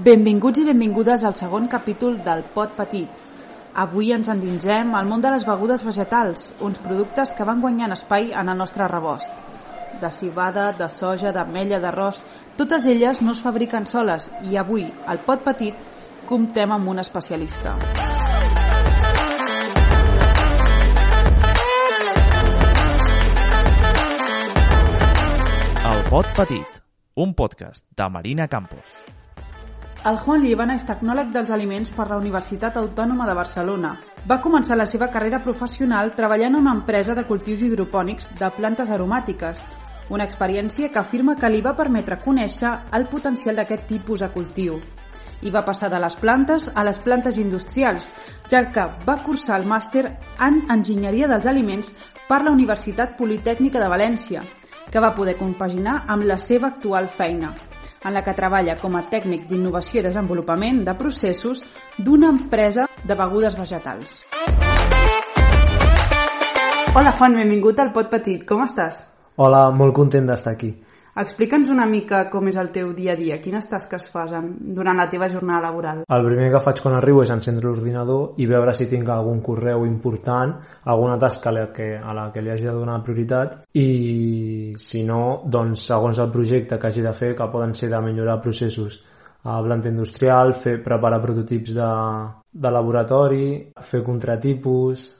Benvinguts i benvingudes al segon capítol del Pot Petit. Avui ens endinsem al món de les begudes vegetals, uns productes que van guanyant espai en el nostre rebost. De cibada, de soja, d'ametlla, d'arròs, totes elles no es fabriquen soles i avui, al Pot Petit, comptem amb un especialista. El Pot Petit, un podcast de Marina Campos. El Juan Líban és tecnòleg dels aliments per la Universitat Autònoma de Barcelona. Va començar la seva carrera professional treballant en una empresa de cultius hidropònics de plantes aromàtiques, una experiència que afirma que li va permetre conèixer el potencial d'aquest tipus de cultiu. I va passar de les plantes a les plantes industrials, ja que va cursar el màster en Enginyeria dels Aliments per la Universitat Politècnica de València, que va poder compaginar amb la seva actual feina, en la que treballa com a tècnic d'innovació i desenvolupament de processos d'una empresa de begudes vegetals. Hola Juan, benvingut al Pot Petit, com estàs? Hola, molt content d'estar aquí. Explica'ns una mica com és el teu dia a dia, quines tasques fas en, durant la teva jornada laboral. El primer que faig quan arribo és encendre l'ordinador i veure si tinc algun correu important, alguna tasca a la que, a la que li hagi de donar prioritat i si no, doncs segons el projecte que hagi de fer, que poden ser de millorar processos a planta industrial, fer, preparar prototips de, de laboratori, fer contratipus...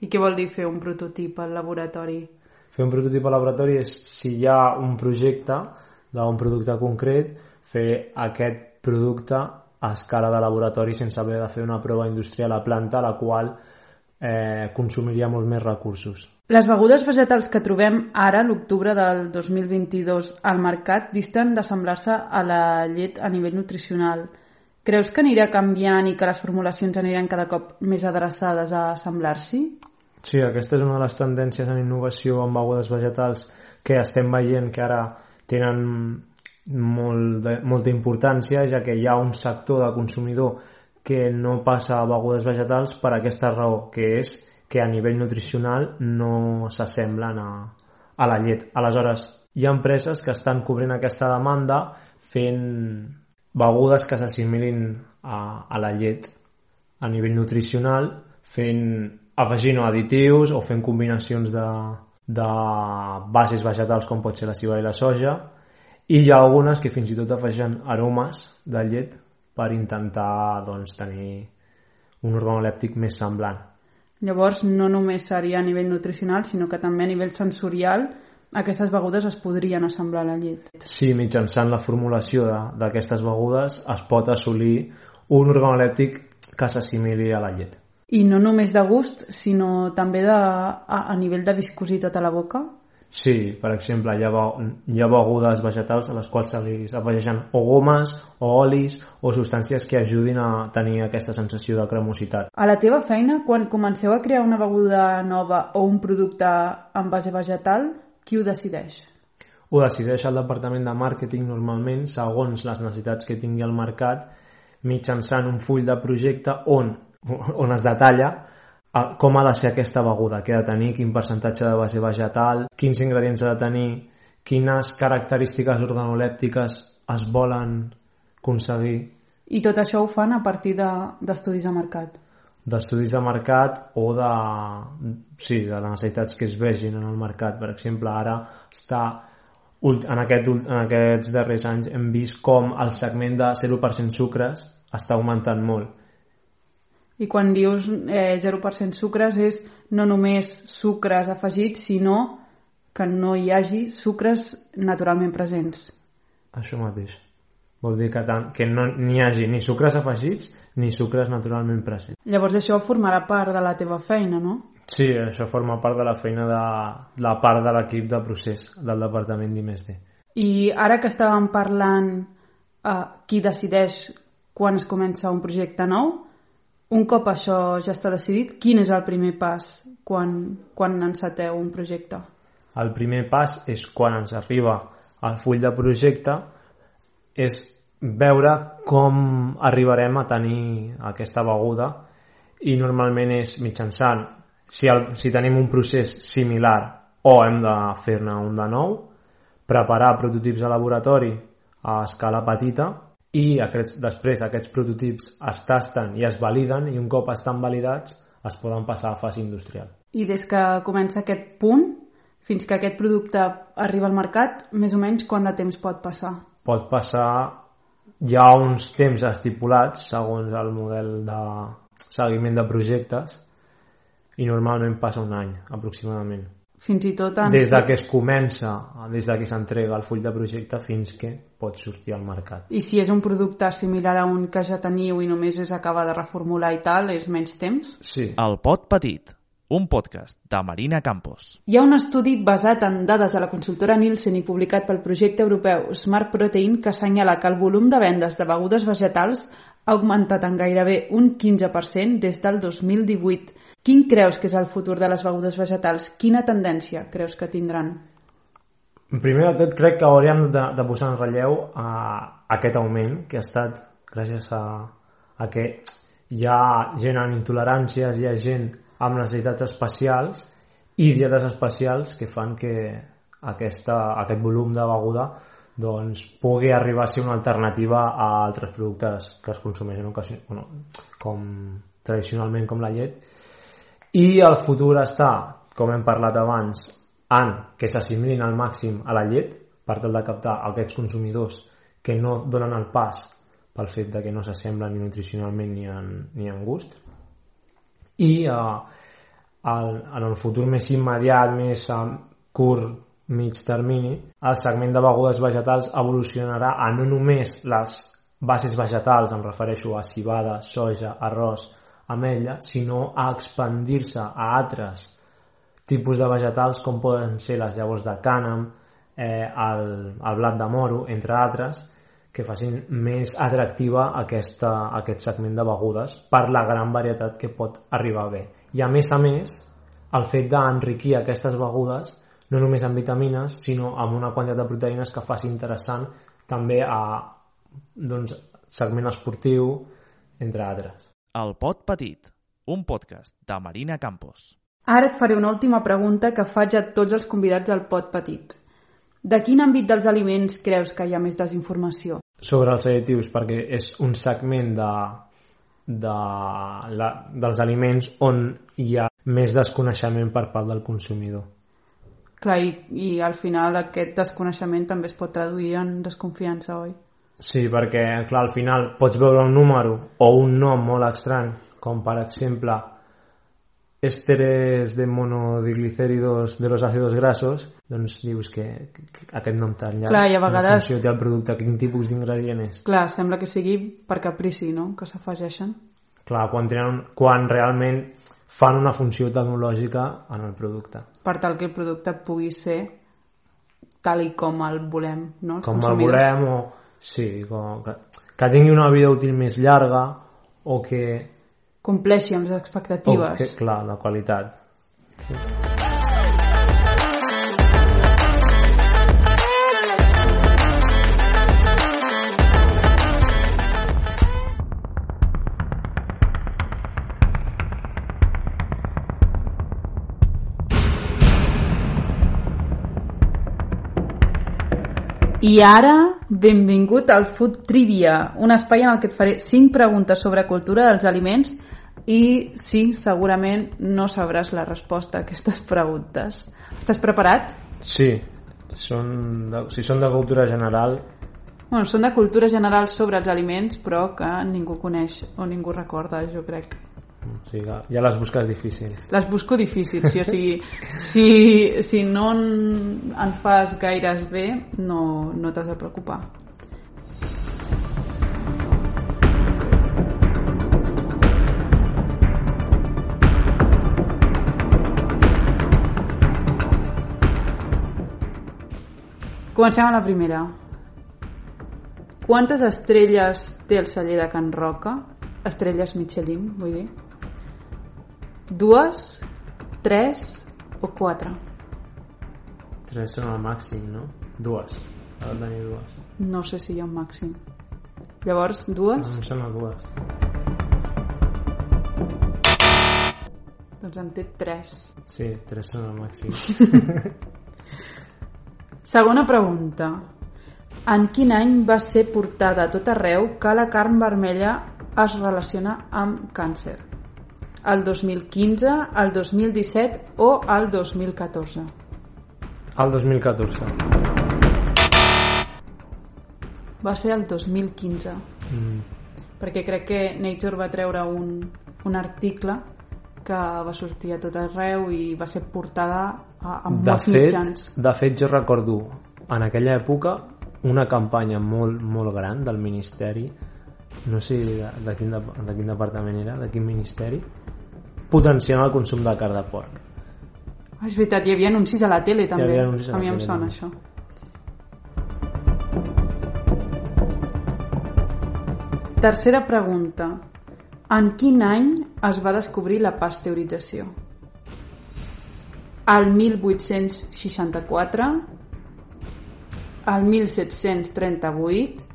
I què vol dir fer un prototip al laboratori? Fer un prototip al laboratori és si hi ha un projecte d'un producte concret, fer aquest producte a escala de laboratori sense haver de fer una prova industrial a planta, la qual eh, consumiria molts més recursos. Les begudes vegetals que trobem ara, l'octubre del 2022, al mercat, disten d'assemblar-se a la llet a nivell nutricional. Creus que anirà canviant i que les formulacions aniran cada cop més adreçades a assemblar-s'hi? Sí, aquesta és una de les tendències en innovació en begudes vegetals que estem veient que ara tenen molt de, molta importància, ja que hi ha un sector de consumidor que no passa a begudes vegetals per aquesta raó, que és que a nivell nutricional no s'assemblen a, a la llet. Aleshores, hi ha empreses que estan cobrint aquesta demanda fent begudes que s'assimilin a, a la llet a nivell nutricional, fent afegint additius o fent combinacions de, de bases vegetals com pot ser la cibada i la soja i hi ha algunes que fins i tot afegeixen aromes de llet per intentar doncs, tenir un organolèptic més semblant. Llavors, no només seria a nivell nutricional, sinó que també a nivell sensorial aquestes begudes es podrien assemblar a la llet. Sí, mitjançant la formulació d'aquestes begudes es pot assolir un organolèptic que s'assimili a la llet. I no només de gust, sinó també de, a, a nivell de viscositat a la boca? Sí, per exemple, hi ha, hi ha begudes vegetals a les quals se li afegeixen o gomes, o olis, o substàncies que ajudin a tenir aquesta sensació de cremositat. A la teva feina, quan comenceu a crear una beguda nova o un producte en base vegetal, qui ho decideix? Ho decideix el departament de màrqueting normalment segons les necessitats que tingui el mercat mitjançant un full de projecte on, on es detalla com ha de ser aquesta beguda, què ha de tenir, quin percentatge de base vegetal, quins ingredients ha de tenir, quines característiques organolèptiques es volen aconseguir. I tot això ho fan a partir d'estudis de, de mercat? D'estudis de mercat o de, sí, de les necessitats que es vegin en el mercat. Per exemple, ara està en, aquest, en aquests darrers anys hem vist com el segment de 0% sucres està augmentant molt i quan dius eh, 0% sucres és no només sucres afegits, sinó que no hi hagi sucres naturalment presents. Això mateix. Vol dir que, tant, que no n'hi hagi ni sucres afegits ni sucres naturalment presents. Llavors això formarà part de la teva feina, no? Sí, això forma part de la feina de la part de l'equip de procés del departament d'I+D. I ara que estàvem parlant eh, qui decideix quan es comença un projecte nou, un cop això ja està decidit, quin és el primer pas quan, quan enceteu un projecte? El primer pas és quan ens arriba el full de projecte és veure com arribarem a tenir aquesta beguda i normalment és mitjançant si, el, si tenim un procés similar o hem de fer-ne un de nou preparar prototips de laboratori a escala petita i aquests, després aquests prototips es tasten i es validen i un cop estan validats es poden passar a fase industrial. I des que comença aquest punt fins que aquest producte arriba al mercat, més o menys quant de temps pot passar? Pot passar hi ha uns temps estipulats segons el model de seguiment de projectes i normalment passa un any aproximadament fins i tot en... des de que es comença des de que s'entrega el full de projecte fins que pot sortir al mercat i si és un producte similar a un que ja teniu i només es acaba de reformular i tal, és menys temps? Sí. El pot petit un podcast de Marina Campos. Hi ha un estudi basat en dades de la consultora Nielsen i publicat pel projecte europeu Smart Protein que assenyala que el volum de vendes de begudes vegetals ha augmentat en gairebé un 15% des del 2018. Quin creus que és el futur de les begudes vegetals? Quina tendència creus que tindran? Primer de tot crec que hauríem de, de posar en relleu a, aquest augment que ha estat gràcies a, a que hi ha gent amb intoleràncies, hi ha gent amb necessitats especials i dietes especials que fan que aquesta, aquest volum de beguda doncs, pugui arribar a ser una alternativa a altres productes que es consumeixen ocasió, bueno, com tradicionalment com la llet i el futur està, com hem parlat abans, en que s'assimilin al màxim a la llet per tal de captar aquests consumidors que no donen el pas pel fet de que no s'assemblen ni nutricionalment ni en, ni en gust. I eh, el, en el futur més immediat, més a curt, mig termini, el segment de begudes vegetals evolucionarà a no només les bases vegetals, em refereixo a cibada, soja, arròs, ametlla, sinó a expandir-se a altres tipus de vegetals com poden ser les llavors de cànem, eh, el, el blat de moro, entre altres, que facin més atractiva aquesta, aquest segment de begudes per la gran varietat que pot arribar bé. I a més a més, el fet d'enriquir aquestes begudes no només amb vitamines, sinó amb una quantitat de proteïnes que faci interessant també a doncs, segment esportiu, entre altres. El pot petit, un podcast de Marina Campos. Ara et faré una última pregunta que faig a tots els convidats al pot petit. De quin àmbit dels aliments creus que hi ha més desinformació? sobre els additius perquè és un segment de, de la, dels aliments on hi ha més desconeixement per part del consumidor. Clar, i, i al final aquest desconeixement també es pot traduir en desconfiança, oi? Sí, perquè clar, al final pots veure un número o un nom molt estrany, com per exemple ésteres de monodiglicéridos de los ácidos grasos, doncs dius que, que aquest nom tan llarg Clar, i a vegades... en funció del producte, quin tipus d'ingredient és. Clar, sembla que sigui per caprici, no?, que s'afegeixen. Clar, quan, tenen, quan realment fan una funció tecnològica en el producte. Per tal que el producte pugui ser tal i com el volem, no? Els com el consumidors. volem o... Sí, com, que, que tingui una vida útil més llarga o que Compleixi amb les expectatives. que, clar, la qualitat. I ara, benvingut al Food Trivia, un espai en el que et faré 5 preguntes sobre cultura dels aliments i sí, segurament no sabràs la resposta a aquestes preguntes. Estàs preparat? Sí, són de, si són de cultura general, Bueno, són de cultura general sobre els aliments, però que ningú coneix o ningú recorda, jo crec. O sigui, ja les busques difícils. Les busco difícils, sí, o sigui, si, si no en, en fas gaires bé, no, no t'has de preocupar. Comencem amb la primera. Quantes estrelles té el celler de Can Roca? Estrelles Michelin, vull dir. Dues, tres o quatre? Tres són el màxim, no? Dues. Ha de tenir dues. No sé si hi ha un màxim. Llavors, dues? Em sembla dues. Doncs en té tres. Sí, tres són el màxim. Segona pregunta. En quin any va ser portada a tot arreu que la carn vermella es relaciona amb càncer? El 2015, el 2017 o el 2014? El 2014. Va ser el 2015, Mm. perquè crec que Nature va treure un, un article que va sortir a tot arreu i va ser portada a, a De molts fet, mitjans. de fet, jo recordo en aquella època una campanya molt, molt gran del Ministeri, no sé de, de, quin, de, de quin departament era, de quin ministeri, potenciant el consum de carn de porc. Ah, és veritat, hi havia anuncis a la tele també. havia anuncis a a mi em sona això. Tercera pregunta. En quin any es va descobrir la pasteurització? El 1864, el 1738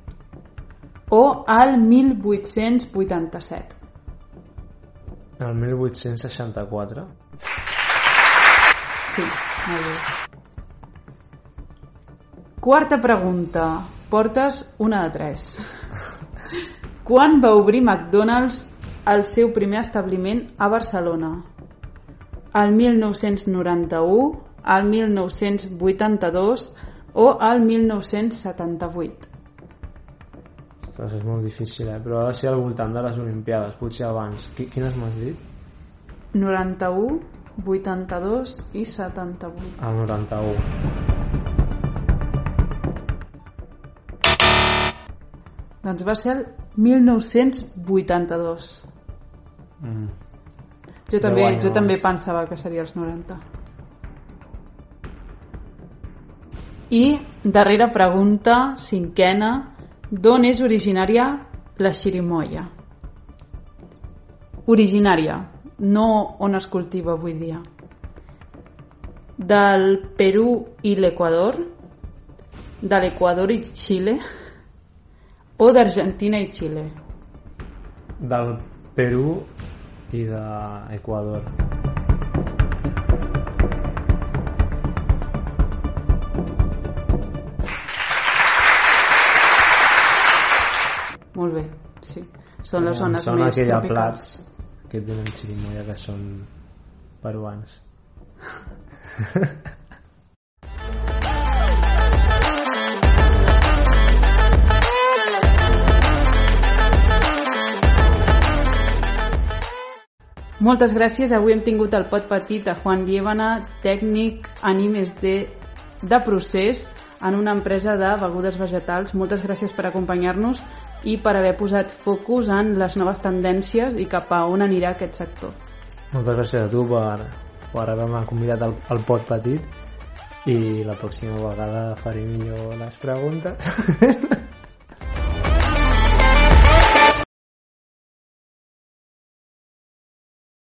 o el 1887? El 1864. Sí, molt bé. Quarta pregunta. Portes una de tres. Quan va obrir McDonald's el seu primer establiment a Barcelona? El 1991, el 1982 o el 1978? Ostres, és molt difícil, eh? Però ha de ser al voltant de les Olimpiades, potser abans. Qui- Quines m'has dit? 91, 82 i 78. El 91. Doncs va ser el 1982. Mm. Jo també, anys jo també abans. pensava que seria els 90. I darrera pregunta, cinquena, d'on és originària la xirimoia? Originària, no on es cultiva avui dia. Del Perú i l'Equador, de l'Equador i Xile, o d'Argentina i Xile? Del Perú i d'Equador. Molt bé, sí. Són les zones Són més aquella tropicals. plats que tenen xirimoia que són peruans. Moltes gràcies. Avui hem tingut el pot petit a Juan Liébana, tècnic animes de, de procés en una empresa de begudes vegetals. Moltes gràcies per acompanyar-nos i per haver posat focus en les noves tendències i cap a on anirà aquest sector. Moltes gràcies a tu per, per haver-me convidat al, al pot petit i la pròxima vegada faré millor les preguntes.